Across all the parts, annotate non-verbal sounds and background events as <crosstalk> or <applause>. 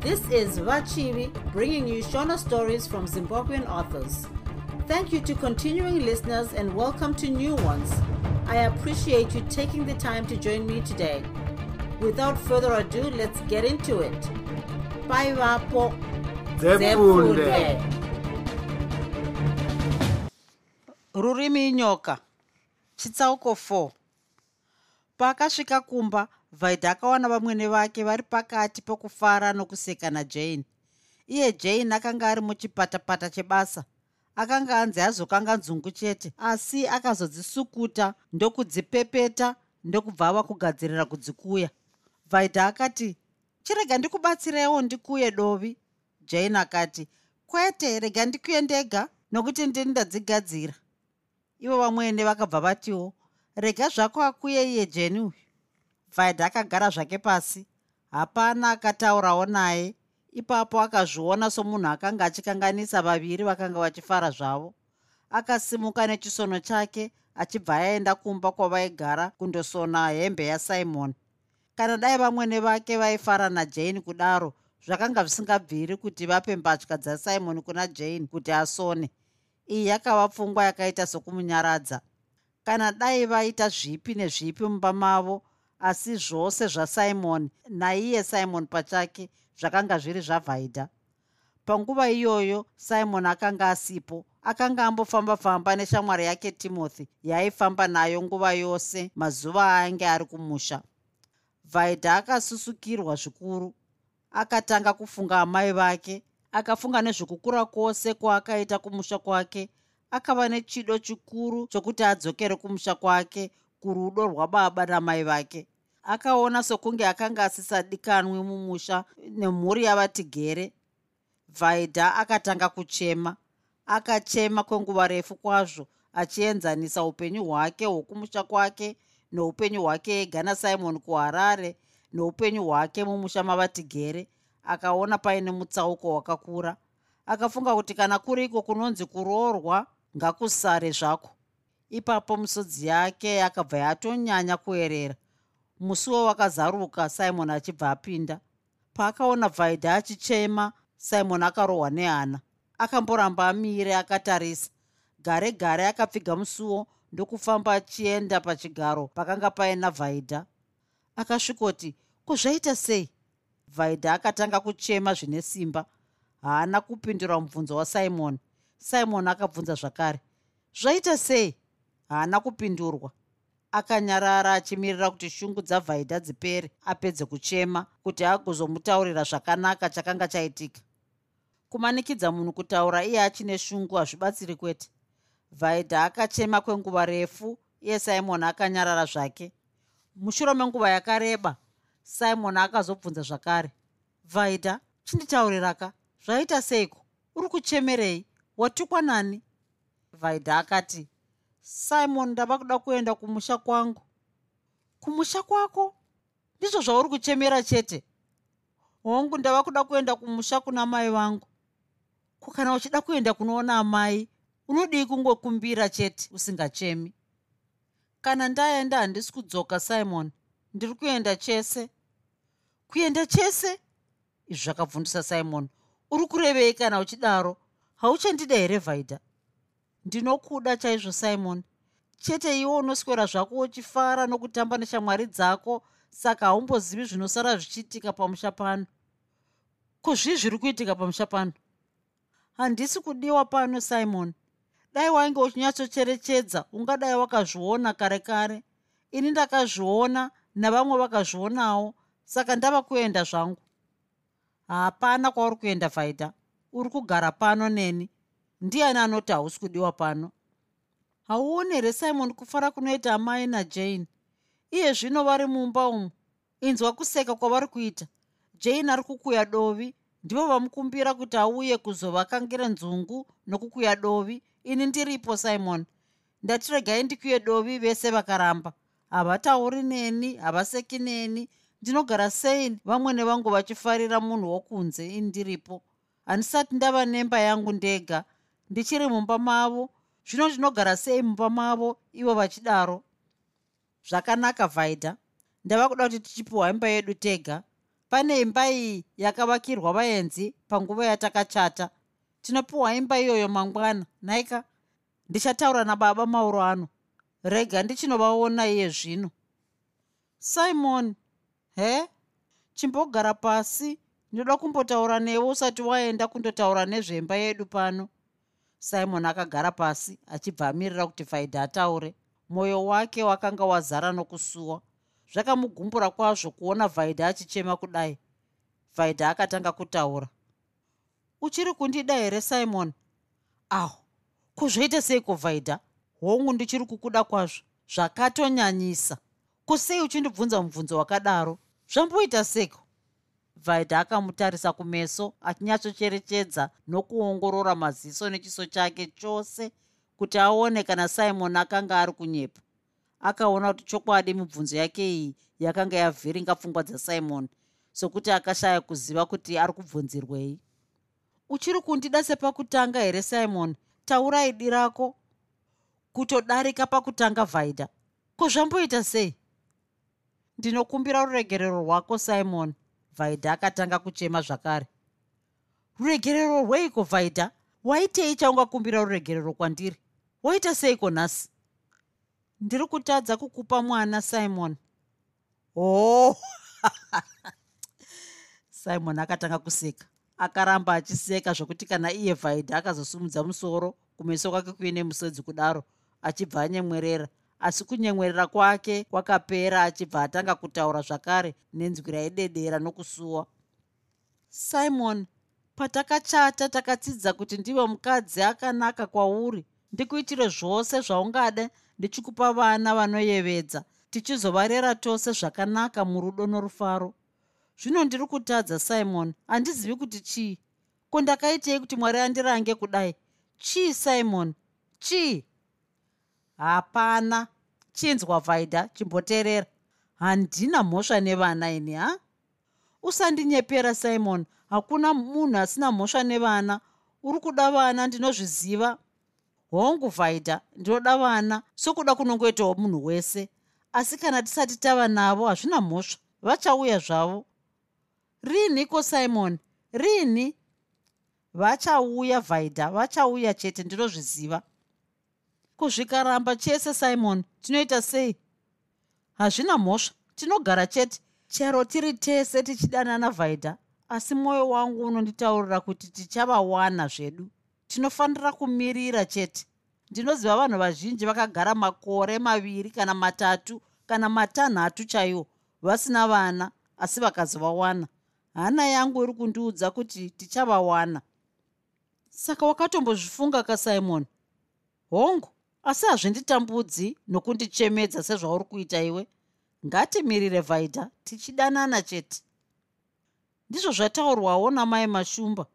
This is Vachivi bringing you Shona stories from Zimbabwean authors. Thank you to continuing listeners and welcome to new ones. I appreciate you taking the time to join me today. Without further ado, let's get into it. Bye, Vapo. Rurimi nyoka chitsauko 4 paakasvika kumba vaidha akawana vamwene vake vari pakati pokufara nokuseka najane. Iye jane akanga ari muchipatapata chebasa. Akanga anzi azokanga nzungu chete asi akazodzisukuta ndokudzipepeta ndokubva ava kugadzirira kudzikuya. Vaidha akati chirega ndikubatsirewo ndikuye dovi. Jane akati kwete rega ndikuye ndega nokuti ndini ndadzigadzira. Ivo vamwene vakabva vatiwo rega zvako akuye iye jeni uyu vaidha akagara zvake pasi. Hapana akataurawo naye. Ipapo akazviona somunhu akanga achikanganisa vaviri vakanga vachifara zvavo. Akasimuka nechisono chake achibva aenda kumba kwavaigara kundosona hembe yasimon. Kana dai vamwene vake vaifara najane kudaro zvakanga zvisingabviri kuti vape mbatya dzasimon kuna jane kuti asone. Iyi yakava pfungwa yakaita sokumunyaradza kana dai vaita zvipi nezvipi mumba mavo asi zvose zvasimon naiye simon pachake zvakanga zviri zvavhaidha panguva iyoyo simon akanga asipo akanga ambofamba-famba neshamwari yake timothy yaaifamba nayo nguva yose mazuva ainge ari kumusha. Vhaidha akasusukirwa zvikuru akatanga kufunga amai vake akafunga nezvekukura kwose kwaakaita kumusha kwake akava nechido chikuru chokuti adzokere kumusha kwake kurudo rwababa namai vake akaona sokunge akanga asisadikanwi mumusha nemhuri yavatigere vhaidha akatanga kuchema. Akachema kwenguva refu kwazvo achienzanisa upenyu hwake hwokumusha kwake neupenyu hwake ega nasimon kuharare neupenyu hwake mumusha mavatigere akaona paine mutsauko wakakura. Akafunga kuti kana kuriko kunonzi kuroorwa ngakusare zvako. Ipapo misodzi yake yakabva yatonyanya kuerera musuwo wakazaruka simon achibva apinda. Paakaona vhaidha achichema simon akarohwa nehana akamboramba amire akatarisa. Gare gare akapfiga musuwo ndokufamba achienda pachigaro pakanga paina vhaidha akasvikoti kuzvaita sei? Vhaidha akatanga kuchema zvine simba. Haana kupindura mubvunzo wasimon. Simon akabvunza zvakare. Zvaita sei? Haana kupindurwa akanyarara achimirira kuti shungu dzavhaidha dzipere apedze kuchema kuti agozomutaurira zvakanaka chakanga chaitika. Kumanikidza munhu kutaura iye achine shungu hazvibatsiri kwete. Vhaidha akachema kwenguva refu iye simon akanyarara zvake. Mushure menguva yakareba simon akazobvunza zvakare. Vhaidha chinditauriraka zvaita seiko? Uri kuchemerei? Watukwa nani? Vhaidha akati simon ndava kuda kuenda kumusha kwangu. Kumusha kwako? Ndizvo zvauri kuchemera chete. Hongu ndava kuda kuenda kumusha kuna mai vangu. Kukana uchida kuenda kunoona amai unodii kungokumbira chete usingachemi? Kana ndaenda handisi kudzoka simon. Ndiri kuenda chese. Kuenda chese? Izvi zvakabvundisa simon. Uri kurevei kana uchidaro? Hauchandida here vhaidha ndinokuda chaizvo simon. Chete iwe unoswera zvako uchifara nokutamba neshamwari dzako saka haumbozivi zvinosara zvichiitika pamusha pano. Kuzvii zviri kuitika pamusha pano? Handisi kudiwa pano simon. Dai wainge uchinyatsocherechedza ungadai wakazviona kare kare. Ini ndakazviona navamwe vakazvionawo saka ndava kuenda zvangu. Hapana kwauri kuenda vhaidha uri kugara pano neni ndiani anoti hausi kudiwa pano? Hauoni here simon kufara kunoita amai najane iye zvino vari mumba umu inzwa kuseka kwavari kuita. Jane ari kukuya dovi ndivo vamukumbira kuti auye kuzovakangire nzungu nokukuya dovi. Ini ndiripo simon. Ndatiregai ndikuye dovi vese vakaramba. Havatauri neni havaseki neni. Ndinogara sei vamwe nevangu vachifarira munhu wokunze? Ini ndiripo. Handisati ndava nemba yangu ndega ndichiri mumba mavo. Zvino ndinogara sei mumba mavo? Ivo vachidaro. Zvakanaka vhaidha ndava kuda kuti tichipiwa imba yedu tega. Pane imba iyi yakavakirwa vaenzi panguva yatakachata. Tinopiwa imba iyoyo mangwana. Nhaika ndichataura nababa mauro ano. Rega ndichinovaona iye zvino. Simon he? Chimbogara pasi. Ndinoda kumbotaura newe usati waenda kundotaura nezvemba yedu pano simon akagara pasi achibva amirira kuti faidha ataure. Mwoyo wake wakanga wazara nokusuwa. Zvakamugumbura kwazvo kuona vaidha achichema kudai. Vaidha akatanga kutaura. Uchiri kundida here simon? Aho kuzvoita seiko vaidha hongu ndichiri kukuda kwazvo. Zvakatonyanyisa. Kusei uchindibvunza mubvunzo wakadaro? Zvamboita seko vaidha akamutarisa kumeso achinyatsocherechedza nokuongorora maziso nechiso chake chose kuti aone kana simon akanga ari kunyepa. Akaona kuti chokwadi mibvunzo yake iyi yakanga yavhiringa pfungwa dzasimon sokuti akashaya kuziva kuti ari kubvunzirwei. Uchiri kundida sepakutanga here simon? Taurai di rako. Kutodarika pakutanga vhaidha kuzvamboita sei? Ndinokumbira ruregerero rwako simon vhaidha akatanga kuchema zvakare. Ruregerero rweiko vhaidha waitei chaungakumbira ruregerero kwandiri? Waita seiko nhasi? Ndiri kutadza kukupa mwana simon. Oh! <laughs> Simon akatanga kuseka. Akaramba achiseka zvokuti kana iye vhaidha akazosumudza musoro kumeso kwake kuine musodzi kudaro achibva anyemwerera asi kunyemwerera kwake kwakapera achibva atanga kutaura zvakare nenzwi raidedera nokusuwa. Simon patakachata takatsidza kuti ndive mukadzi akanaka kwauri ndikuitire zvose zvaungada ndichikupa vana vanoyevedza tichizovarera tose zvakanaka murudo norufaro. Zvino ndiri kutadza simon handizivi kuti chii? Ko ndakaitei kuti mwari andirange kudai? Chii simon? Chii hapana. Chinzwa vhaidha chimboteerera. Handina mhosva nevana ini ha? Usandinyepera simon. Hakuna munhu asina mhosva nevana. Uri kuda vana ndinozviziva. Hongu vhaidha ndinoda vana. Sokuda kunongoitawo munhu wese. Asi kana tisati tava navo hazvina mhosva. Vachauya zvavo. Rinhiko simon? Rini? Vachauya vhaidha vachauya chete ndinozviziva kuzvikaramba chese simon. Tinoita sei? Hazvina mhosva. Tinogara chete. Chero tiri tese tichidanana vhaidha asi mwoyo wangu unonditaurira kuti tichavawana zvedu. Tinofanira kumirira chete. Ndinoziva vanhu vazhinji vakagara makore maviri kana matatu kana matanhatu chaiwo. Vasina vana asi vakazovawana. Hana yangu iri kundiudza kuti tichavawana. Saka wakatombozvifunga kasimon hongu asi hazvinditambudzi nokundichemedza sezvauri kuita iwe. Ngatimirire vhaidha tichidanana chete. Ndizvo zvataurwawo namai mashumba.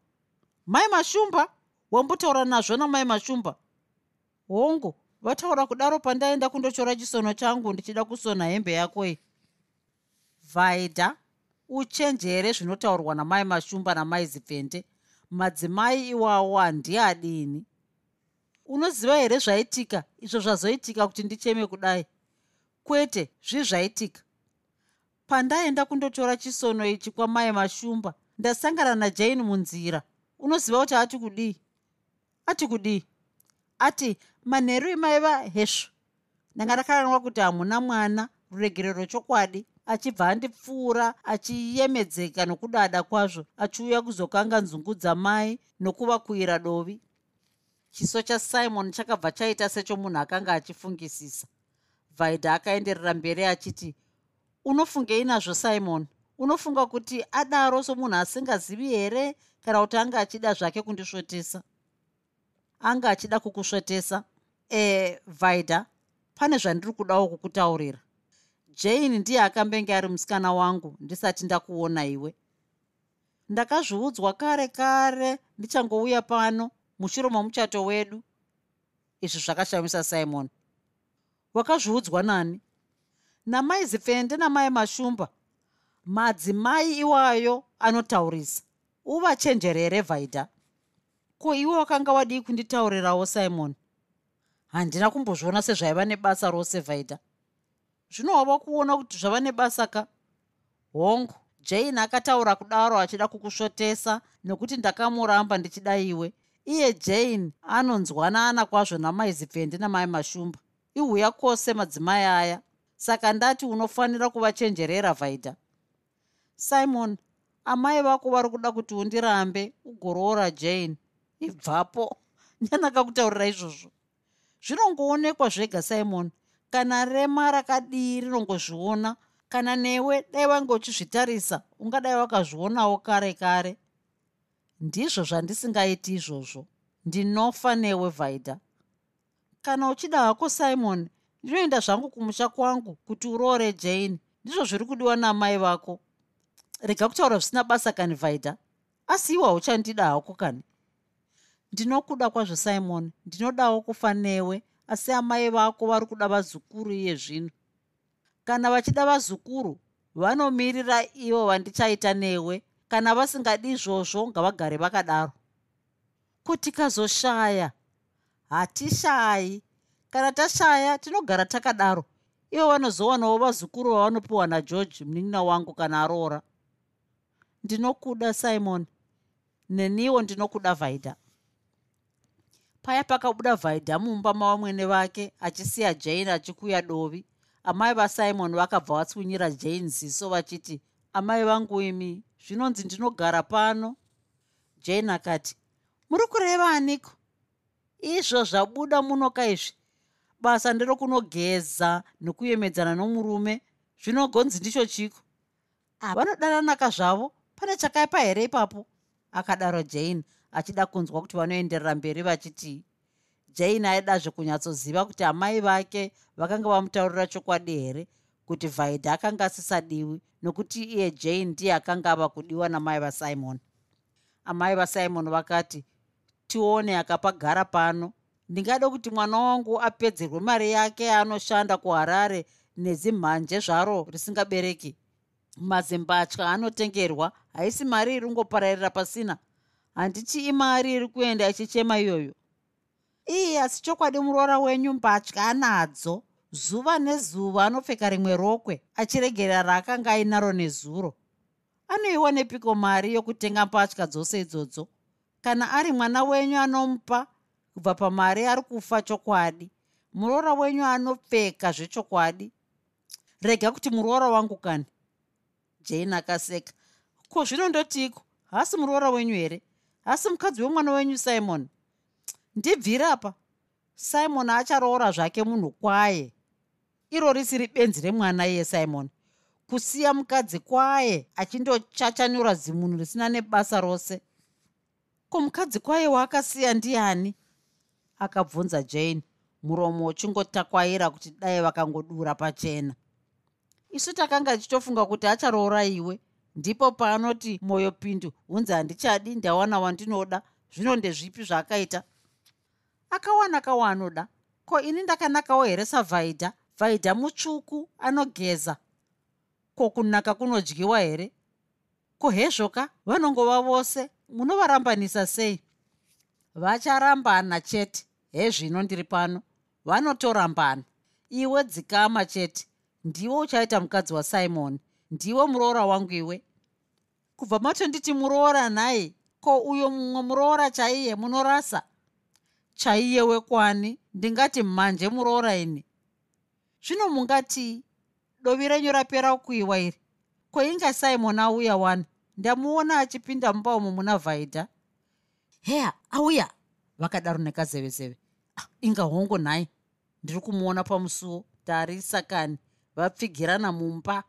Mai mashumba wambotaura nazvo namai mashumba? Hongu vataura kudaro pandaenda kundochora chisono changu ndichida kusona hembe yakoi vhaidha uchenjere zvinotaurwa namai mashumba namai zipfende. Madzimai iwawo handiadini unoziva here zvaitika? Izvo zvazoitika kuti ndicheme kudai. Kwete zvizvaitika. Pandaenda kundotora chisono ichi kwamai mashumba ndasangana najani munzira. Unoziva kuti ati kudii? Ati kudii? Ati manheru imaiva hesvo ndanga ndakaranwa kuti hamuna mwana ruregerero chokwadi achibva andipfuura achiyemedzeka nokudada kwazvo achiuya kuzokanga nzungu dzamai nokuvakuyira dovi chiso chasimon chakabva chaita sechomunhu akanga achifungisisa. Vaidha akaenderera mberi achiti unofungei nazvo simon? Unofunga kuti adaro somunhu asingazivi here? Kana kuti anga achida zvake kundisvotesa? Anga achida kukusvotesa. E vaidha pane zvandiri kudawo kukutaurira. Jane ndiye akambenge ari musikana wangu ndisati ndakuona iwe. Ndakazviudzwa kare kare ndichangouya pano mushure momuchato wedu. Izvi zvakashamisa simon. Wakazviudzwa nani? Namai zipfende namai mashumba madzimai iwayo anotaurisa uvachenjerere vhaidha ko iwe wakanga wadii kunditaurirawo simon? Handina kumbozviona sezvaiva nebasa rose vhaidha zvino wava kuona kuti zvava nebasa ka? Hongu jane akataura kudaro achida kukusvotesa nekuti ndakamuramba ndichida iwe iye jane anonzwanana kwazvo namaizipfende namai mashumba. Ihuya kwose madzimai aya. Saka ndati unofanira kuvachenjerera vhaidha simon amai vako vari kuda kuti undirambe ugoroora jane. Ibvapo. Nyanaka kutaurira izvozvo. Zvinongoonekwa zvega simon kana rema rakadii rinongozviona? Kana newe dai wange uchizvitarisa ungadai wakazvionawo kare kare ndizvo zvandisingaiti izvozvo. Ndinofa newe vhaidha kana uchida hako simon ndinoenda zvangu kumusha kwangu kuti uroore jane. Ndizvo zviri kudiwa namai vako. Rega kutaura zvisina basa kani vhaidha asi iwa uchandida hako kani. Ndinokuda kwazvo simon. Ndinodawo kufa newe. Asi amai vako vari kuda vazukuru iye zvino. Kana vachida vazukuru vanomirira ivo vandichaita newe kana vasingadi izvozvo ngavagare vakadaro. Kutikazoshaya hatishayi kana tashaya tinogara takadaro. Ivo vanozowanawo vazukuru vavanopiwa nageorge munin'ina wangu kana aroora ndinokuda simon. Neniwo ndinokuda vhaidha paya pakabuda vhaidha mumba mavamwene vake achisiya jane achikuya dovi. Amai vasimon vakabva vatswinyira jane ziso vachiti amai vangu imi zvinonzi ndinogara pano. Jane akati muri kureva aniko? Izvo zvabuda munoka izvi basa nderokunogeza nekuyemedzana nomurume. Zvinogonzi ndicho chiko? Vanodananaka zvavo. Pane chakaipa here ipapo? akadaro jane achida kunzwa kuti vanoenderera mberi vachiti jane aidazve kunyatsoziva kuti amai vake vakanga vamutaurira chokwadi here kuti vhaidha akanga asisadiwi nokuti iye jane ndiye akanga ava kudiwa namai vasimon. Amai vasimon vakati tione akapagara pano. Ndingada kuti mwana wangu apedzerwe mari yake yaanoshanda kuharare nedzimhanje zvaro risingabereki. Mazimbatya anotengerwa haisi mari iri ngopararira pasina. Handiti imari iri kuenda ichichema iyoyo. Ii asi chokwadi muroora wenyu mbatya anadzo zuva nezuva anopfeka rimwe rokwe achiregerera raakanga ainaro nezuro. Anoiwanepiko mari yokutenga mbatya dzose idzodzo. Kana ari mwana wenyu anomupa kubva pamari ari kufa chokwadi muroora wenyu anopfeka zvechokwadi rega kuti muroora wangu kani? Jane akaseka. Ko zvinondotiko hasi muroora wenyu here? Hasi mukadzi wemwana wenyu simon? Ndibvirapa simon acharoora zvake munhu kwaye iro risiri benzi remwana iye simon. Kusiya mukadzi kwaye achindochachanyura zimunhu risina nebasa rose. Ko mukadzi kwaye waakasiya ndiani? Akabvunza jane. Muromo uchingotakwaira kuti dai vakangodura pachena. Isu takanga tichitofunga kuti acharoora iwe ndipo paanoti mwoyo pindu hunzi handichadi ndawana wandinoda. Zvino ndezvipi zvaakaita? Akawana kawaanoda. Ko ini ndakanakawo here savhaidha vhaidha mutsvuku anogeza. Ko kunaka kunodyiwa here? Ko hezvoka vanongova vose munovarambanisa sei? Vacharambana chete. Hezvino ndiri pano. Vanotorambana. Iwe dzikama chete. Ndiwe uchaita mukadzi wasimoni ndiwe muroora wangu iwe. Kubva matonditi muroora nhai ko uyo mumwe muroora chaiye munorasa? Chaiye wekwani ndingati manje muroora ini zvino mungati dovi renyu rapera kuiwa iri? Ko inga simon auya wani? Ndamuona achipinda mumba umo muna vhaidha heya auya! Vakadaro nekazevezeve. Ah, inga hongo nhai. Ndiri kumuona pamusuwo tarisa kani? Vapfigirana mumba.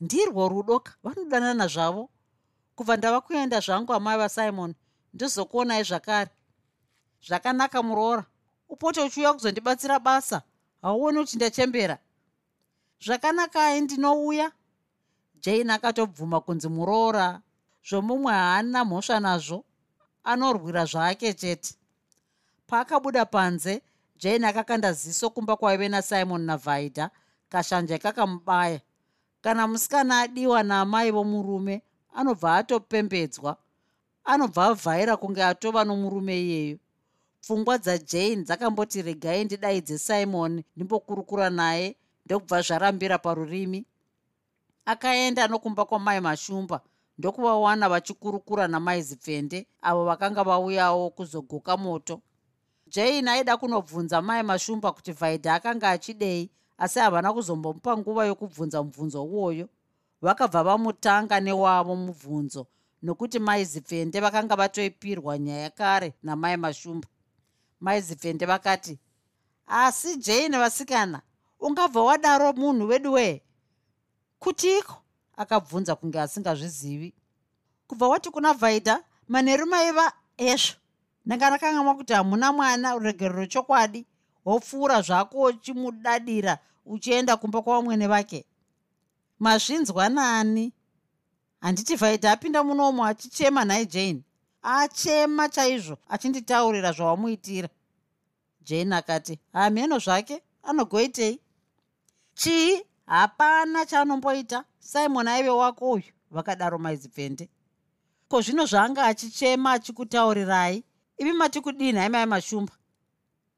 Ndirwo rudoka. Vanodanana zvavo. Kubva ndava kuenda zvangu amai vasimon ndizokuonai zvakare. Zvakanaka muroora. Upote uchiuya kuzondibatsira basa hauoni kuti ndachembera zvakanaka ai ndinouya? Jane akatobvuma kunzi muroora zvomumwe haana mhosva nazvo anorwira zvake chete. Paakabuda panze jane akakanda ziso kumba kwaive nasimon navhaidha kashanje kakamubaya. Kana musikana adiwa naamai vomurume anobva atopembedzwa. Anobva avhaira kunge atova nomurume iyeyo pfungwa dzajane dzakamboti regai ndidaidze simon ndimbokurukura naye ndokubva zvarambira parurimi. Akaenda nokumba kwamai mashumba ndokuvawana vachikurukura namai zipfende avo vakanga vauyawo kuzogoka moto. Jane aida kunobvunza mai mashumba kuti vhaidha akanga achidei asi havana kuzombomupa nguva yokubvunza mubvunzo uwoyo. Vakabva vamutanga newavo mubvunzo nokuti mai zipfende vakanga vatoipirwa nyaya kare namai mashumba mai zipfende vakati asi jane vasikana ungabva wadaro munhu wedu wee kutiko akabvunza kunge asingazvizivi. Kubva wati kuna vhaidha manheru maiva ezvo ndanga ndakangama kuti hamuna mwana uregerero chokwadi wopfuura zvako uchimudadira uchienda kumba kwavamwene vake. Mazvinzwa nani handiti vhaidha apinda munomo achichema nhai jane achema chaizvo achinditaurira zvawamuitira. Jane akati hamheno zvake anogoitei? Chii? Hapana chaanomboita simon aive wako uyu vakadaro maizipfende. Ko zvino zvaanga achichema achikutaurirai? Ivi mati kudini haimai mashumba?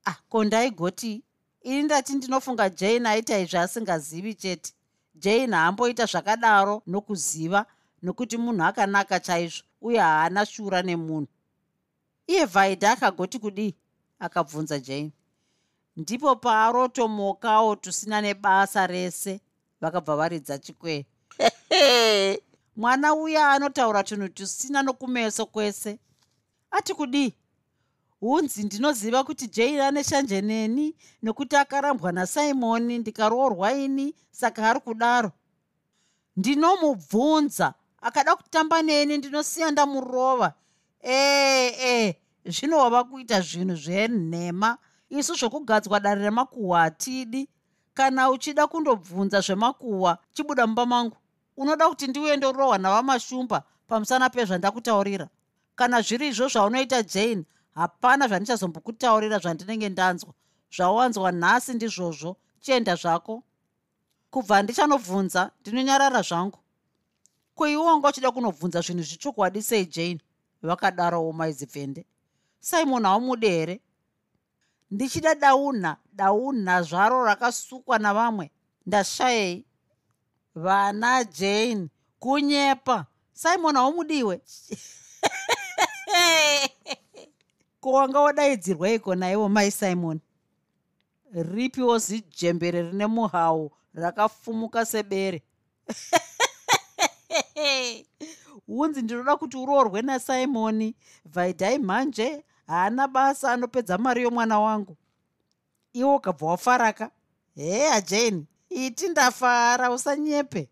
Ah ko ndaigoti ini ndati ndinofunga jane aita izvi asingazivi chete. Jane haamboita zvakadaro nokuziva nokuti munhu akanaka chaizvo uye haana shura nemunhu. Iye vhaidha akagoti kudii? Akabvunza jane. Ndipo paarotomokawo tusina nebasa rese vakabva varidza chikwee <laughs> mwana uya anotaura tunhu tusina nokumeso kwese. Ati kudii? Hunzi ndinoziva kuti jane ane shanje neni nekuti akarambwa nasimoni ndikaroorwa ini saka ari kudaro. Ndinomubvunza akada kutamba neni ndinosiya ndamurova. Ee e, zvino wava kuita zvinhu zvenhema. Isu zvokugadzwa dare remakuhwa hatidi. Kana uchida kundobvunza zvemakuhwa chibuda mumba mangu. Unoda kuti ndiuende urohwa navamashumba pamusana pezvandakutaurira kana zviri izvo zvaunoita jane hapana zvandichazombokutaurira zvandinenge ndanzwa. Zvawanzwa nhasi ndizvozvo. Chienda zvako. Kubva ndichanobvunza ndinonyarara zvangu kuiwo wanga uchida kunobvunza zvinhu zvichokwadi sei jane? Vakadarowo maizipfende simon haumude here ndichida dauna dauna zvaro rakasukwa navamwe. Ndashayei. Vana jane kunyepa. Simon haumudiwe <laughs> ko wanga wadaidzirwa iko naivo mai simon. Ripiwo zijembere rine muhau rakafumuka sebere <laughs> <laughs> hunzi ndinoda kuti uroorwe nasimoni vaidhai mhanje haana basa anopedza mari yomwana wangu. Iwo ukabva wafaraka. Heya jane iti ndafara usanyepe.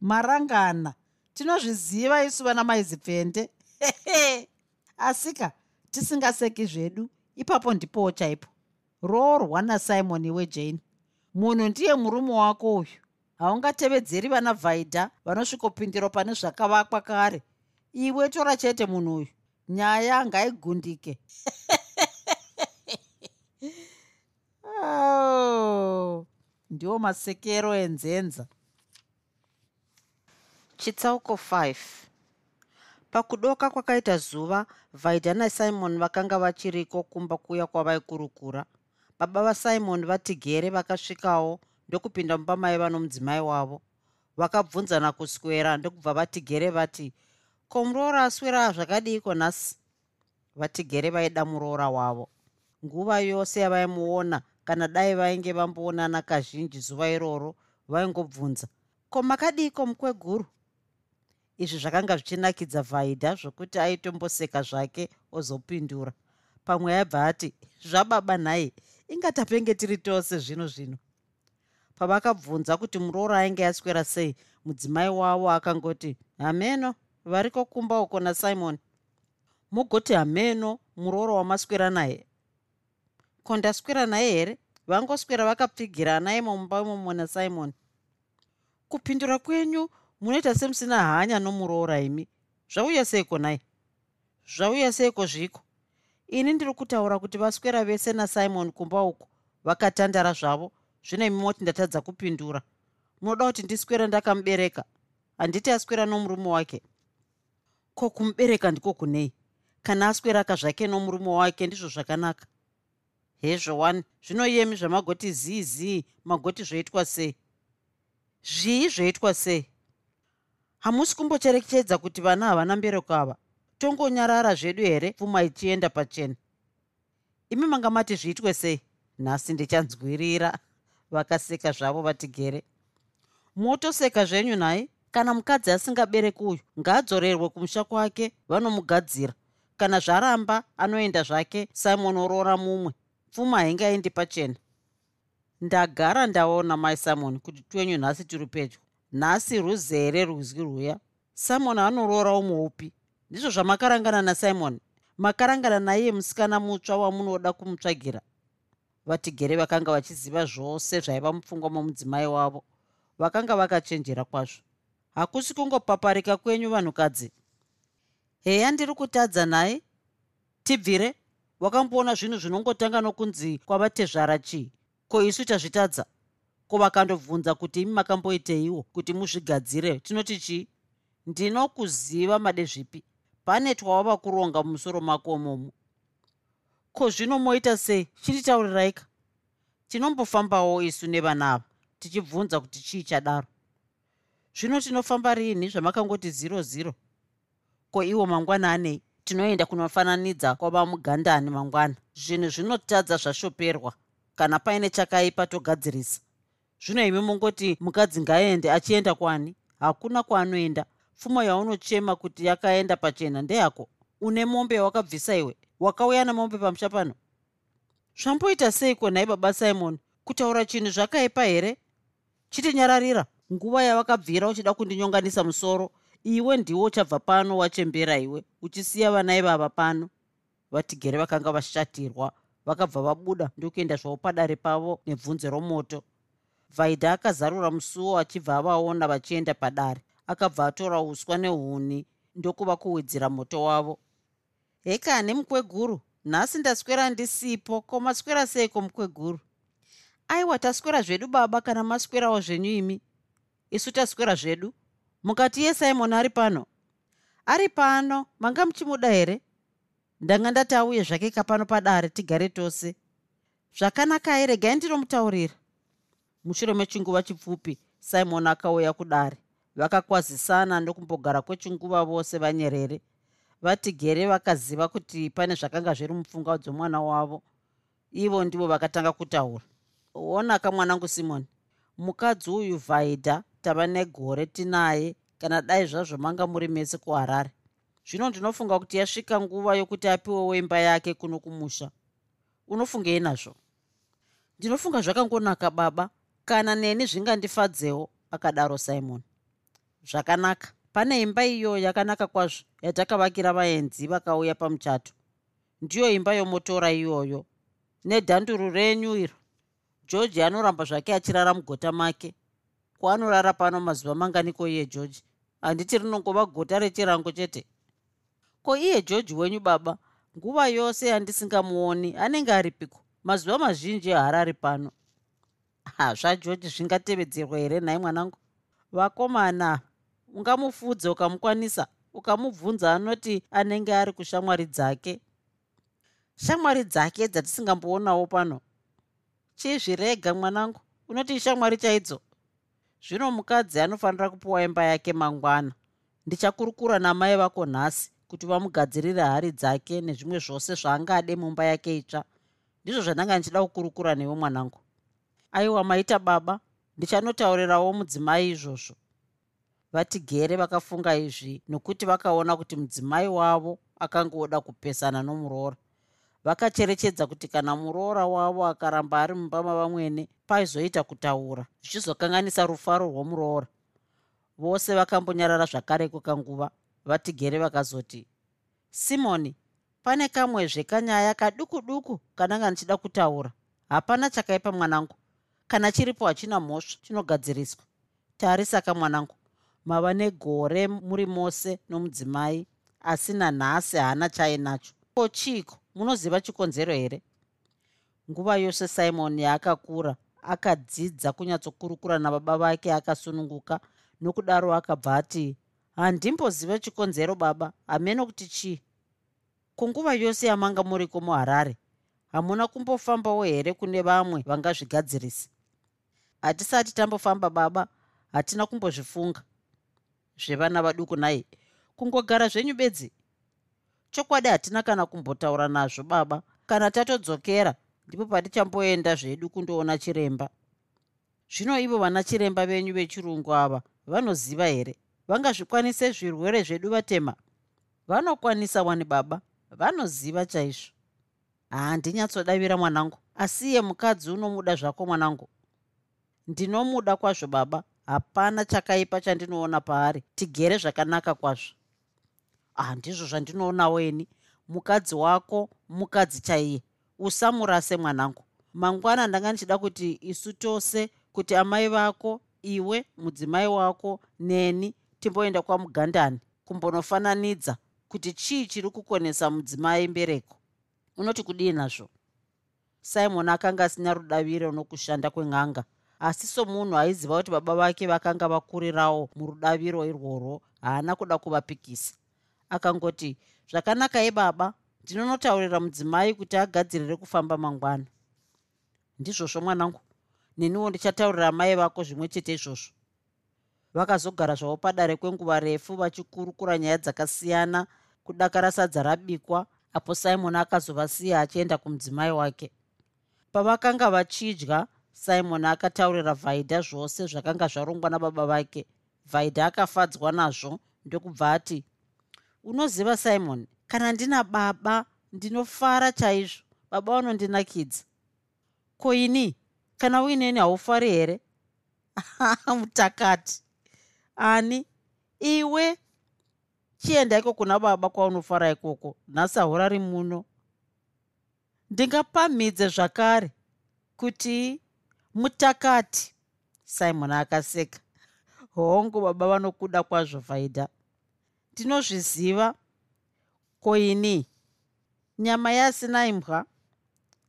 Marangana tinozviziva isu vana maizipfende. <laughs> Asika tisingaseki zvedu ipapo ndipowo chaipo. Roorwa nasimoni wejane munhu ndiye murume wako uyu haungatevedzeri vana vhaidha vanosvikopindiro pane zvakavakwa kare. Iwe tora chete munhu uyu. Nyaya ngaigundike. Oh, <laughs> ndiwo masekero enzenza chitsauko 5 pakudoka kwakaita zuva vaidha nasimon vakanga vachiriko kumba kuya kwavaikurukura baba vasimon vatigere vakasvikawo ndokupinda mumba maiva nomudzimai wavo. Vakabvunzana kuswera ndokubva vatigere vati ko muroora aswera zvakadiiko nhasi vatigere vaida muroora wavo. Nguva yose yavaimuona kana dai vainge vamboonana kazhinji zuva iroro vaingobvunza ko makadiiko mukweguru izvi zvakanga zvichinakidza vhaidha zvokuti aitomboseka zvake ozopindura. Pamwe aibva ati zvababa nhai ingatapenge tiri tose zvino zvino pavakabvunza kuti muroora ainge aswera sei mudzimai wavo akangoti hameno variko kumba uko nasimon. Mugoti hameno muroora wamaswera naye. Ko ndaswera naye here? Vangoswera vakapfigira ana imo mumba imomo nasimon. Kupindura kwenyu munoita semusina hanya nomuroora imi. Zvauya seiko nai zvauya seiko zviko? Ini ndiri kutaura kuti vaswera vese nasimon kumba uko vakatandara zvavo zvino imi moti ndatadza kupindura. Munoda kuti ndiswera ndakamubereka. Handiti aswera nomurume wake. Ko kumubereka ndiko kunei? Kana asweraka zvake nomurume wake ndizvo zvakanaka. Hezvo one zvinoyemi zvamagoti zii zii magoti zvoitwa sei? Zvii zvoitwa sei? Hamusi kumbocherechedza kuti vana havana mbereko ava. Tongonyarara zvedu here pfuma ichienda pachena? Imi manga mati zviitwe sei? Nhasi ndichanzwirira vakaseka zvavo vatigere motoseka zvenyu nhai kana mukadzi asingabereki uyu ngaadzorerwe kumusha kwake vanomugadzira. Kana zvaramba anoenda zvake simon oroora mumwe. Pfuma haingaendi pachena. Ndagara ndaona mai simon kuti twenyu nhasi tiri pedyo. Nhasi ruzere rwizi rwuya. Simon anoroora umwe upi? Ndizvo zvamakarangana nasimon. Makarangana naiye musikana mutsva wamunoda kumutsvagira vatigere vakanga vachiziva zvose zvaiva mupfungwa momudzimai wavo. Vakanga vakachenjera kwazvo. Hakusi kungopaparika kwenyu vanhukadzi. Heya ndiri kutadza nhaye tibvire. Wakamboona zvinhu zvinongotanga nokunzi kwavatezvara chii? Ko isu tazvitadza? Ko vakandobvunza kuti imi makamboiteiwo kuti muzvigadzire? Tinoti chii? Ndinokuziva made zvipi pane twawava kuronga mumusoro mako momo ko zvino moita sei? Chinditauriraika tinombofambawo isu nevana ava tichibvunza kuti chii chadaro. Zvino tinofamba rini zvamakangoti ziro ziro ko iwo mangwana anei? Tinoenda kunofananidza kwava mugandani mangwana. Zvinhu zvinotadza zvashoperwa kana paine chakaipa togadzirisa. Zvino imi mungoti mukadzi ngaende achienda kwani? Hakuna kwaanoenda. Pfuma yaunochema kuti yakaenda pachena ndeyako? Une mombe yawakabvisa iwe wakauya nemombe pamusha pano? Zvamboita seiko nhai baba simon kutaura chinhu zvakaipa here? Chitinyararira nguva yavakabvira uchida kundinyonganisa musoro iwe ndiwo uchabva pano wachembera iwe uchisiya vana ivava pano. Vatigere vakanga vashatirwa vakabva vabuda ndokuenda zvavo padare pavo nebvunze romoto. Vaidha akazarura musuwo achibva avaona vachienda padare akabva atora uswa nehuni ndokuva kuwedzera moto wavo hekani mukweguru nhasi ndaswera ndisipo ko maswera seiko mukweguru aiwa taswera zvedu baba kana maswerawo zvenyu imi? Isu taswera zvedu? Mukati yesimon ari pano? Ari pano. Manga muchimuda here? Ndanga ndati auye zvake kapano padare tigare tose. Zvakanaka here? Gai ndinomutaurira mushure mechinguva chipfupi simon akauya kudare. Vakakwazisana ndokumbogara kwechinguva vose vanyerere vatigere vakaziva kuti pane zvakanga zviri mupfungwa dzomwana wavo. Ivo ndivo vakatanga kutaura onaka mwanangu simoni mukadzi uyu vhaidha tava negore tinaye kana dai zvazvo manga muri mese kuharare. Zvino ndinofunga kuti yasvika nguva yokuti apiwewo imba yake kuno kumusha. Unofungei nazvo? Ndinofunga zvakangonaka baba. Kana neni zvingandifadzewo akadaro simon zvakanaka pane imba iyo yakanaka kwazvo yatakavakira vaenzi vakauya pamuchato. Ndiyo imba yomotora iyoyo nedhanduru renyu iro. Georgi anoramba zvake achirara mugota make. Kwaanorara pano mazuva manganiko iye georgi handiti rinongova gota rechirango chete? Ko iye georgi wenyu baba nguva yose yandisingamuoni anenge aripiko? Mazuva mazhinji haarari pano. Hazvageorgi zvingatevedzerwa here nhai mwanangu? Vakomana ungamufudze ukamukwanisa ukamubvunza anoti anenge ari kushamwari dzake. Shamwari dzake dzatisingamboonawo pano. Chizvirega mwanangu? Unoti shamwari chaidzo? Zvino mukadzi anofanira kupiwa imba yake mangwana. Ndichakurukura namai vako nhasi kuti vamugadzirire hari dzake nezvimwe zvose zvaangade mumba yake itsva. Ndizvo zvandanga ndichida kukurukura newe mwanangu. Aiwa maita baba ndichanotaurirawo mudzimai izvozvo vatigere vakafunga izvi nokuti vakaona kuti mudzimai wavo akangoda kupesana nomuroora vakacherechedza kuti kana muroora wavo akaramba ari mumba mavamwene paizoita kutaura zvichizokanganisa rufaro rwomuroora vose vakambonyarara zvakare kwekanguva vatigere vakazoti simoni pane kamwezve kanyaya kaduku duku kananga ndichida kutaura. Hapana chakaipa mwanangu. Kana chiripo hachina mhosva chinogadziriswa. Tarisaka mwanangu mava negore muri mose nomudzimai asina nhasi haana chainacho. Ko chiiko munoziva chikonzero here? Nguva yose simoni yaakakura akadzidza kunyatsokurukura nababa vake akasununguka nokudaro akabva ati handimboziva chikonzero baba. Hamene kuti chii? Kunguva yose yamanga muriko muharare hamuna kumbofambawo here kune vamwe vangazvigadzirisi hatisati tambofamba baba. Hatina kumbozvifunga zvevana vaduku nai kungogara zvenyu bedzi. Chokwadi hatina kana kumbotaura nazvo baba. Kana tatodzokera ndipo patichamboenda zvedu kundoona chiremba. Zvino ivo vana chiremba venyu vechirungu ava vanoziva here? Vangazvikwanise zvirwere zvedu vatema? Vanokwanisa wani baba? Vanoziva chaizvo. Handinyatsodavira mwanangu. Asiye mukadzi unomuda zvako mwanangu. Ndinomuda kwazvo baba hapana chakaipa chandinoona paari. Tigere zvakanaka kwazvo. Handizvo zvandinoonawo ini mukadzi wako mukadzi chaiye. Usamurase mwanangu? Mangwana ndanga ndichida kuti isu tose kuti amai vako iwe mudzimai wako neni timboenda kwamugandani kumbonofananidza kuti chii chiri kukonesa mudzimai mbereko? Unoti kudii nazvo? Simon akanga asina rudaviro nokushanda kwen'anga asi somunhu aiziva kuti baba vake vakanga vakurirawo murudaviro irworwo haana kuda kuvapikisa. Akangoti zvakanaka ebaba ndinonotaurira mudzimai kuti agadzirire kufamba mangwana. Ndizvozvo mwanangu. Neniwo ndichataurira mai vako zvimwe chete izvozvo. Vakazogara zvavo padare kwenguva refu vachikurukura nyaya dzakasiyana kudakara sadza rabikwa apo simon akazovasiya achienda kumudzimai wake. Pavakanga vachidya simon akataurira vhaidha zvose zvakanga zvarongwa nababa vake. Vhaidha akafadzwa nazvo ndokubva ati unoziva simon kana ndina baba ndinofara chaizvo. Baba vanondinakidza ko ini? Kana uineni haufari here? <laughs> Mutakati. Ani? Iwe chienda iko kuna baba kwaunofara ikoko. Nhasi haurari muno. Ndingapamhidze zvakare kuti mutakati. Simon akaseka. Hongu baba vanokuda kwazvo vhaidha ndinozviziva koini? Nyama yasina imbwa?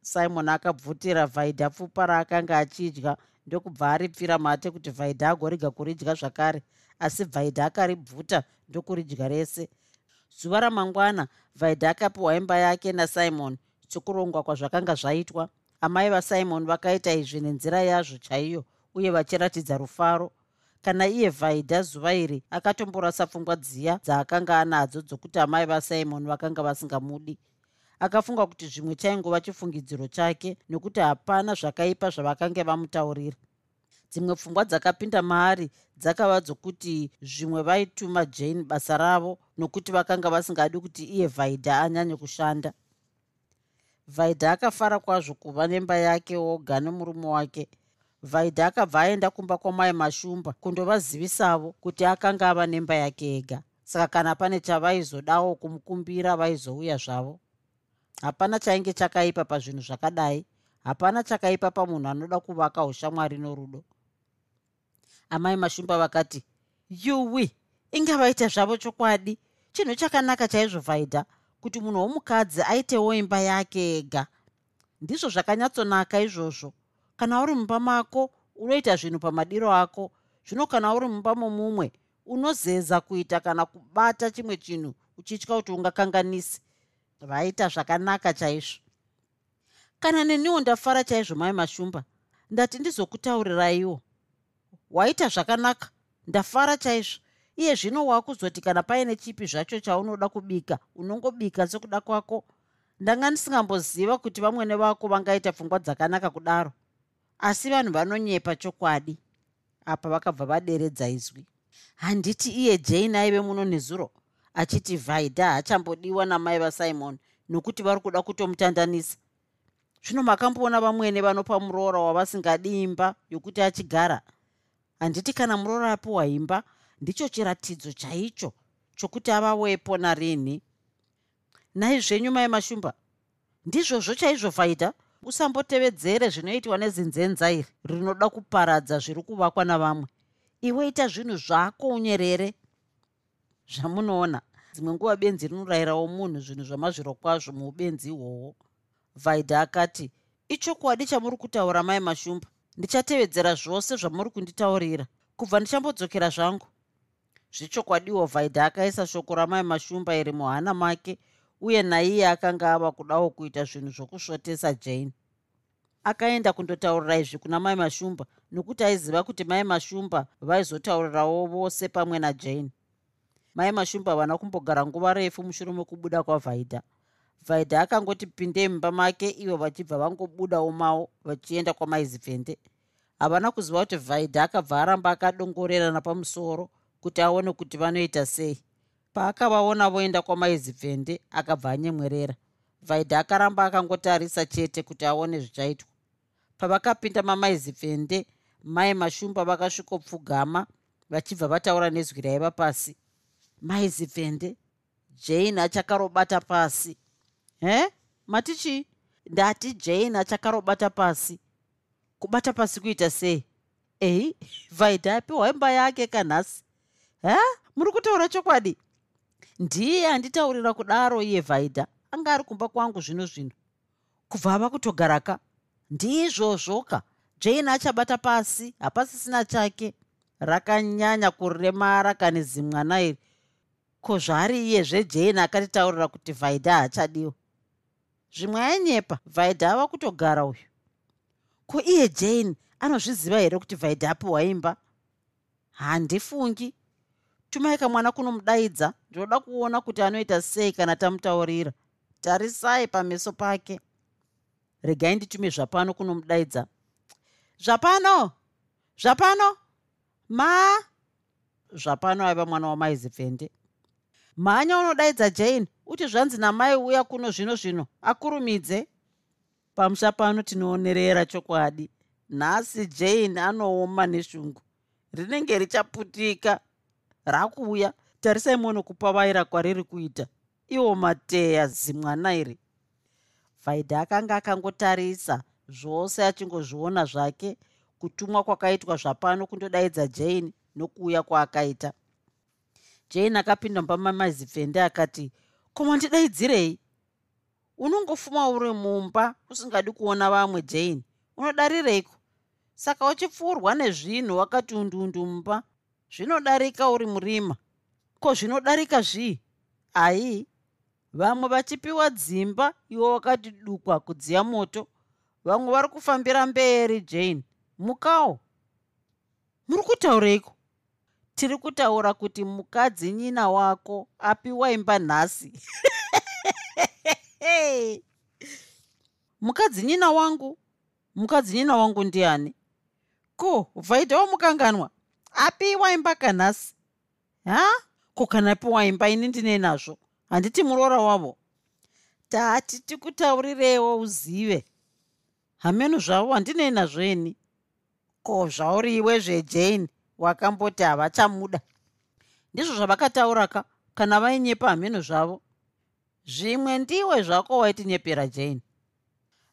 Simon akabvutira vhaidha pfupa raakanga achidya. Ndokubva aripfira mate kuti vhaidha agorega kuridya zvakare asi vhaidha akaribvuta ndokuridya rese. Zuva ramangwana vhaidha akapiwa imba yake nasimon chokurongwa kwazvakanga zvaitwa amai vasimon vakaita izvi nenzira yazvo chaiyo uye vachiratidza rufaro. Kana iye vhaidha zuva iri akatomborasa pfungwa dziya dzaakanga anadzo dzokuti amai vasimon vakanga vasingamudi. Akafunga kuti zvimwe chaingova chifungidziro chake nokuti hapana zvakaipa zvavakanga vamutaurira. Dzimwe pfungwa dzakapinda maari dzakava dzokuti zvimwe vaituma jane basa ravo nokuti vakanga vasingadi kuti iye vhaidha anyanye kushanda vhaidha akafara kwazvo kuva nemba yake oga nemurume wake. Vhaidha akabva aenda kumba kwamai mashumba kundovazivisavo kuti akanga ava nemba yake ega. Saka kana pane chavaizodawo kumukumbira vaizouya zvavo. Hapana chainge chakaipa pazvinhu zvakadai. Hapana chakaipa pamunhu anoda kuvaka ushamwari norudo. Amai mashumba vakati yuwi inge vaita zvavo chokwadi. Chinhu chakanaka chaizvo vhaidha kuti munhu womukadzi aitewo imba yake ega. Ndizvo zvakanyatsonaka izvozvo. Kana uri mumba mako unoita zvinhu pamadiro ako. Zvino kana uri mumba momumwe unozeza kuita kana kubata chimwe chinhu uchitya kuti ungakanganisi. Vaita zvakanaka chaizvo. Kana neniwo ndafara chaizvo mai mashumba ndati ndizokutauriraiwo waita zvakanaka ndafara chaizvo iye zvino waakuzoti kana paine chipi zvacho chaunoda kubika unongobika sekuda kwako. Ndanga ndisingamboziva kuti vamwene vako vangaita pfungwa dzakanaka kudaro. Asi vanhu vanonyepa chokwadi apa vakabva vaderedza izwi. Handiti iye jane aive muno nezuro? Achiti vhaidha haachambodiwa namai vasimon nokuti vari kuda kutomutandanisa. Zvino makamboona vamwene vanopa muroora wavasingadi imba yokuti achigara? Handiti kana muroora apiwa imba ndicho chiratidzo chaicho chokuti avawepo narini. Nhai zvenyu mai mashumba ndizvozvo chaizvo vhaidha usambotevedzere zvinoitwa nezinzenza iri rinoda kuparadza zviri kuvakwa navamwe. Iwe ita zvinhu zvako unyerere. Zvamunoona dzimwe nguva benzi rinorayirawo munhu zvinhu zvamazviro kwazvo muubenzi ihwohwo. Vhaidha akati ichokwadi chamuri kutaura mai mashumba? Ndichatevedzera zvose zvamuri kunditaurira. Kubva ndichambodzokera zvangu zvechokwadiwo vhaidha akaisa shoko ramai mashumba iri muhana make uye naiye akanga ava kudawo kuita zvinhu zvokusvotesa jane. Akaenda kundotaurira izvi kuna mai mashumba nokuti aiziva kuti mai mashumba vaizotaurirawo vose pamwe najane mai mashumba havana kumbogara nguva refu mushure mekubuda kwavhaidha vhaidha akangoti pindei mumba make ivo vachibva vangobudawo mavo vachienda kwamaizivhende. Havana kuziva kuti vhaidha akabva aramba akadongorerana pamusoro kuti aone kuti vanoita sei. Paakavaona voenda kwamaizivhende akabva anyemwerera. Vhaidha akaramba akangotarisa chete kuti aone zvichaitwa. Pavakapinda mamaizivhende mai mashumba vakasvikopfugama vachibva vataura nezwi raiva pasi. Maizivhende? Jane achakarobata pasi. He? Mati chii ndati jane achakarobata pasi. Kubata pasi kuita sei? Ei vhaidha apiwa imba yake kanhasi ha muri kutaura chokwadi? Ndiye anditaurira kudaro iye vhaidha anga ari kumba kwangu zvino zvino. Kubva ava kutogaraka ndizvozvoka jane achabata pasi hapasisina chake. Rakanyanya kuremara kane zimwana iri. Ko zvari iyezve jane akatitaurira kuti vhaidha hachadiwa zvimwe ainyepa vhaidha ava kutogara uyu. Ko iye jane anozviziva here kuti vhaidha apiwa imba? Handifungi tumai kamwana kunomudaidza. Ndinoda kuona kuti anoita sei kana tamutaurira. Tarisai pameso pake. Regai nditume zvapano kunomudaidza. Zvapano! Zvapano! Ma! Zvapano aiva mwana wamaizipfende mhanya unodaidza jane. Uti zvanzi namai uya kuno zvino zvino. Akurumidze. Pamusha pano tinoonerera chokwadi. Nhasi jane anooma neshungu. Rinenge richaputika rakuuya tarisai muone kupavaira kwariri kuita. Iwo mateya zimwana iri. Vaidha akanga akangotarisa zvose achingozviona zvake kutumwa kwakaitwa zvapano kundodaidza jane nokuuya kwaakaita. Jane akapinda mubamamazipfende akati komandidaidzirei unongofuma uri mumba usingadi kuona vamwe jane. Unodarireiko saka uchipfuurwa nezvinhu wakati undundu mumba zvinodarika uri murima. Ko zvinodarika zvii? Ai vamwe vachipiwa dzimba iwo wakati dukwa kudziya moto vamwe vari kufambira mberi jane. Mukawo muri kutaureiko tiri kutaura kuti mukadzi nyina wako apiwa imba nhasi. <laughs> Mukadzi nyina wangu? Mukadzi nyina wangu ndiani? Ko vhaidha wamukanganwa apiwa imba kanhasi? Ha? Ko kana apiwa imba ini ndine nazvo? Handiti muroora wavo. Tati tikutaurirewo uzive. Hameno zvavo handinei nazveni ko zvauriwe zvejane wakamboti havachamuda. Ndizvo zvavakatauraka kana vainyepa hameno zvavo. Zvimwe ndiwe zvako waitinyepera jane.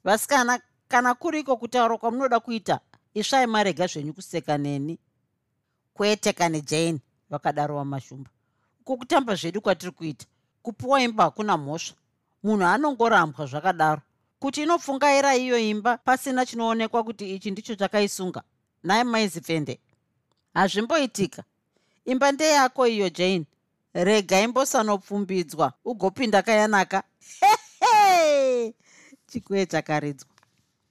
Vasikana kana kuriko kutaura kwamunoda kuita isvai marega zvenyu kuseka neni kwete kane jane vakadaro vamashumba. Uko kutamba zvedu kwatiri kuita kupiwa imba hakuna mhosva. Munhu anongorambwa zvakadaro. Kuti inopfungaira iyo imba pasina chinoonekwa kuti ichi ndicho chakaisunga naye maizipfende. Hazvimboitika. Imba ndeyako iyo jane. Rega imbosanopfumbidzwa ugopinda kayanaka. <laughs> Chikwe chakaridzwa.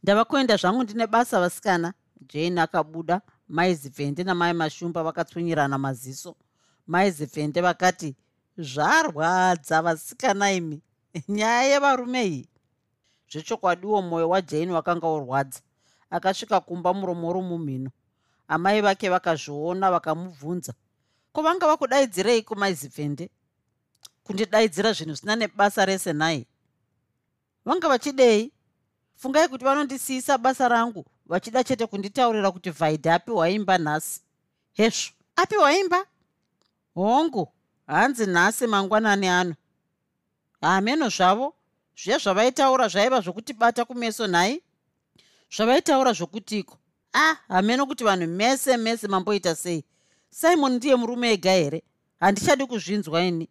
Ndava kuenda zvangu ndine basa vasikana. Jane akabuda maizipfende namai mashumba vakatsvinyirana maziso. Maizipfende vakati zvarwadza vasikana imi <laughs> nyaya yevarume iyi. Zvechokwadiwo mwoyo wajane wakanga urwadza akasvika kumba muromo romumhino. Amai vake vakazviona vakamubvunza ko vanga vakudaidzirei kumaizipfende kundidaidzira zvinhu zvisina nebasa rese nhai vanga vachidei? Fungai kuti vanondisiyisa basa rangu vachida chete kunditaurira kuti vhaidha apiwa imba nhasi? Hezvo. Apiwa imba hongu hanzi nhasi mangwanani ano? Hameno zvavo? Zviya zvavaitaura zvaiva zvokutibata kumeso nhai? Zvavaitaura zvokutiko? A ah, hameno kuti vanhu mese mese mamboita sei. Simon ndiye murume ega here? Handichadi kuzvinzwa ini.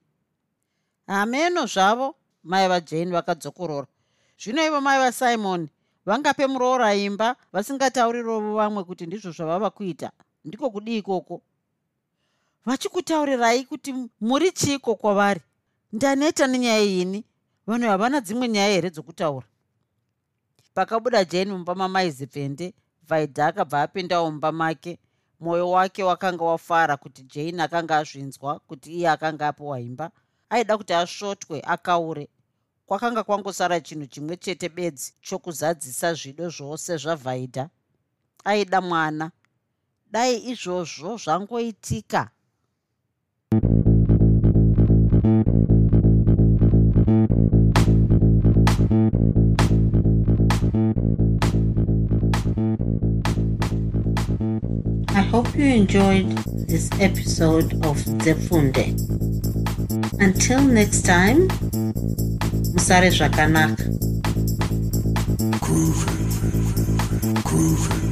Hameno zvavo? Mai vajane vakadzokorora. Zvino ivo mai vasimon vangape muroora imba vasingataurirovo vamwe kuti ndizvo zvavava kuita. Ndiko kudi ikoko? Vachikutaurirai kuti muri chiiko kwavari ndaneta nenyaya yini vanhu havana dzimwe nyaya here dzokutaura? Pakabuda jane mumba mamaizipfende vaidha akabva apindawo mumba make. Mwoyo wake wakanga wafara kuti jane akanga azvinzwa kuti iye akanga apiwa imba. Aida kuti asvotwe akaure kwakanga kwangosara chinhu chimwe chete bedzi chokuzadzisa zvido zvose zvavhaidha aida mwana. Dai izvozvo zvangoitika. I hope you enjoyed this episode of Zefunde. Until next time, Musare Zvakanaka. Groovy. Groovy.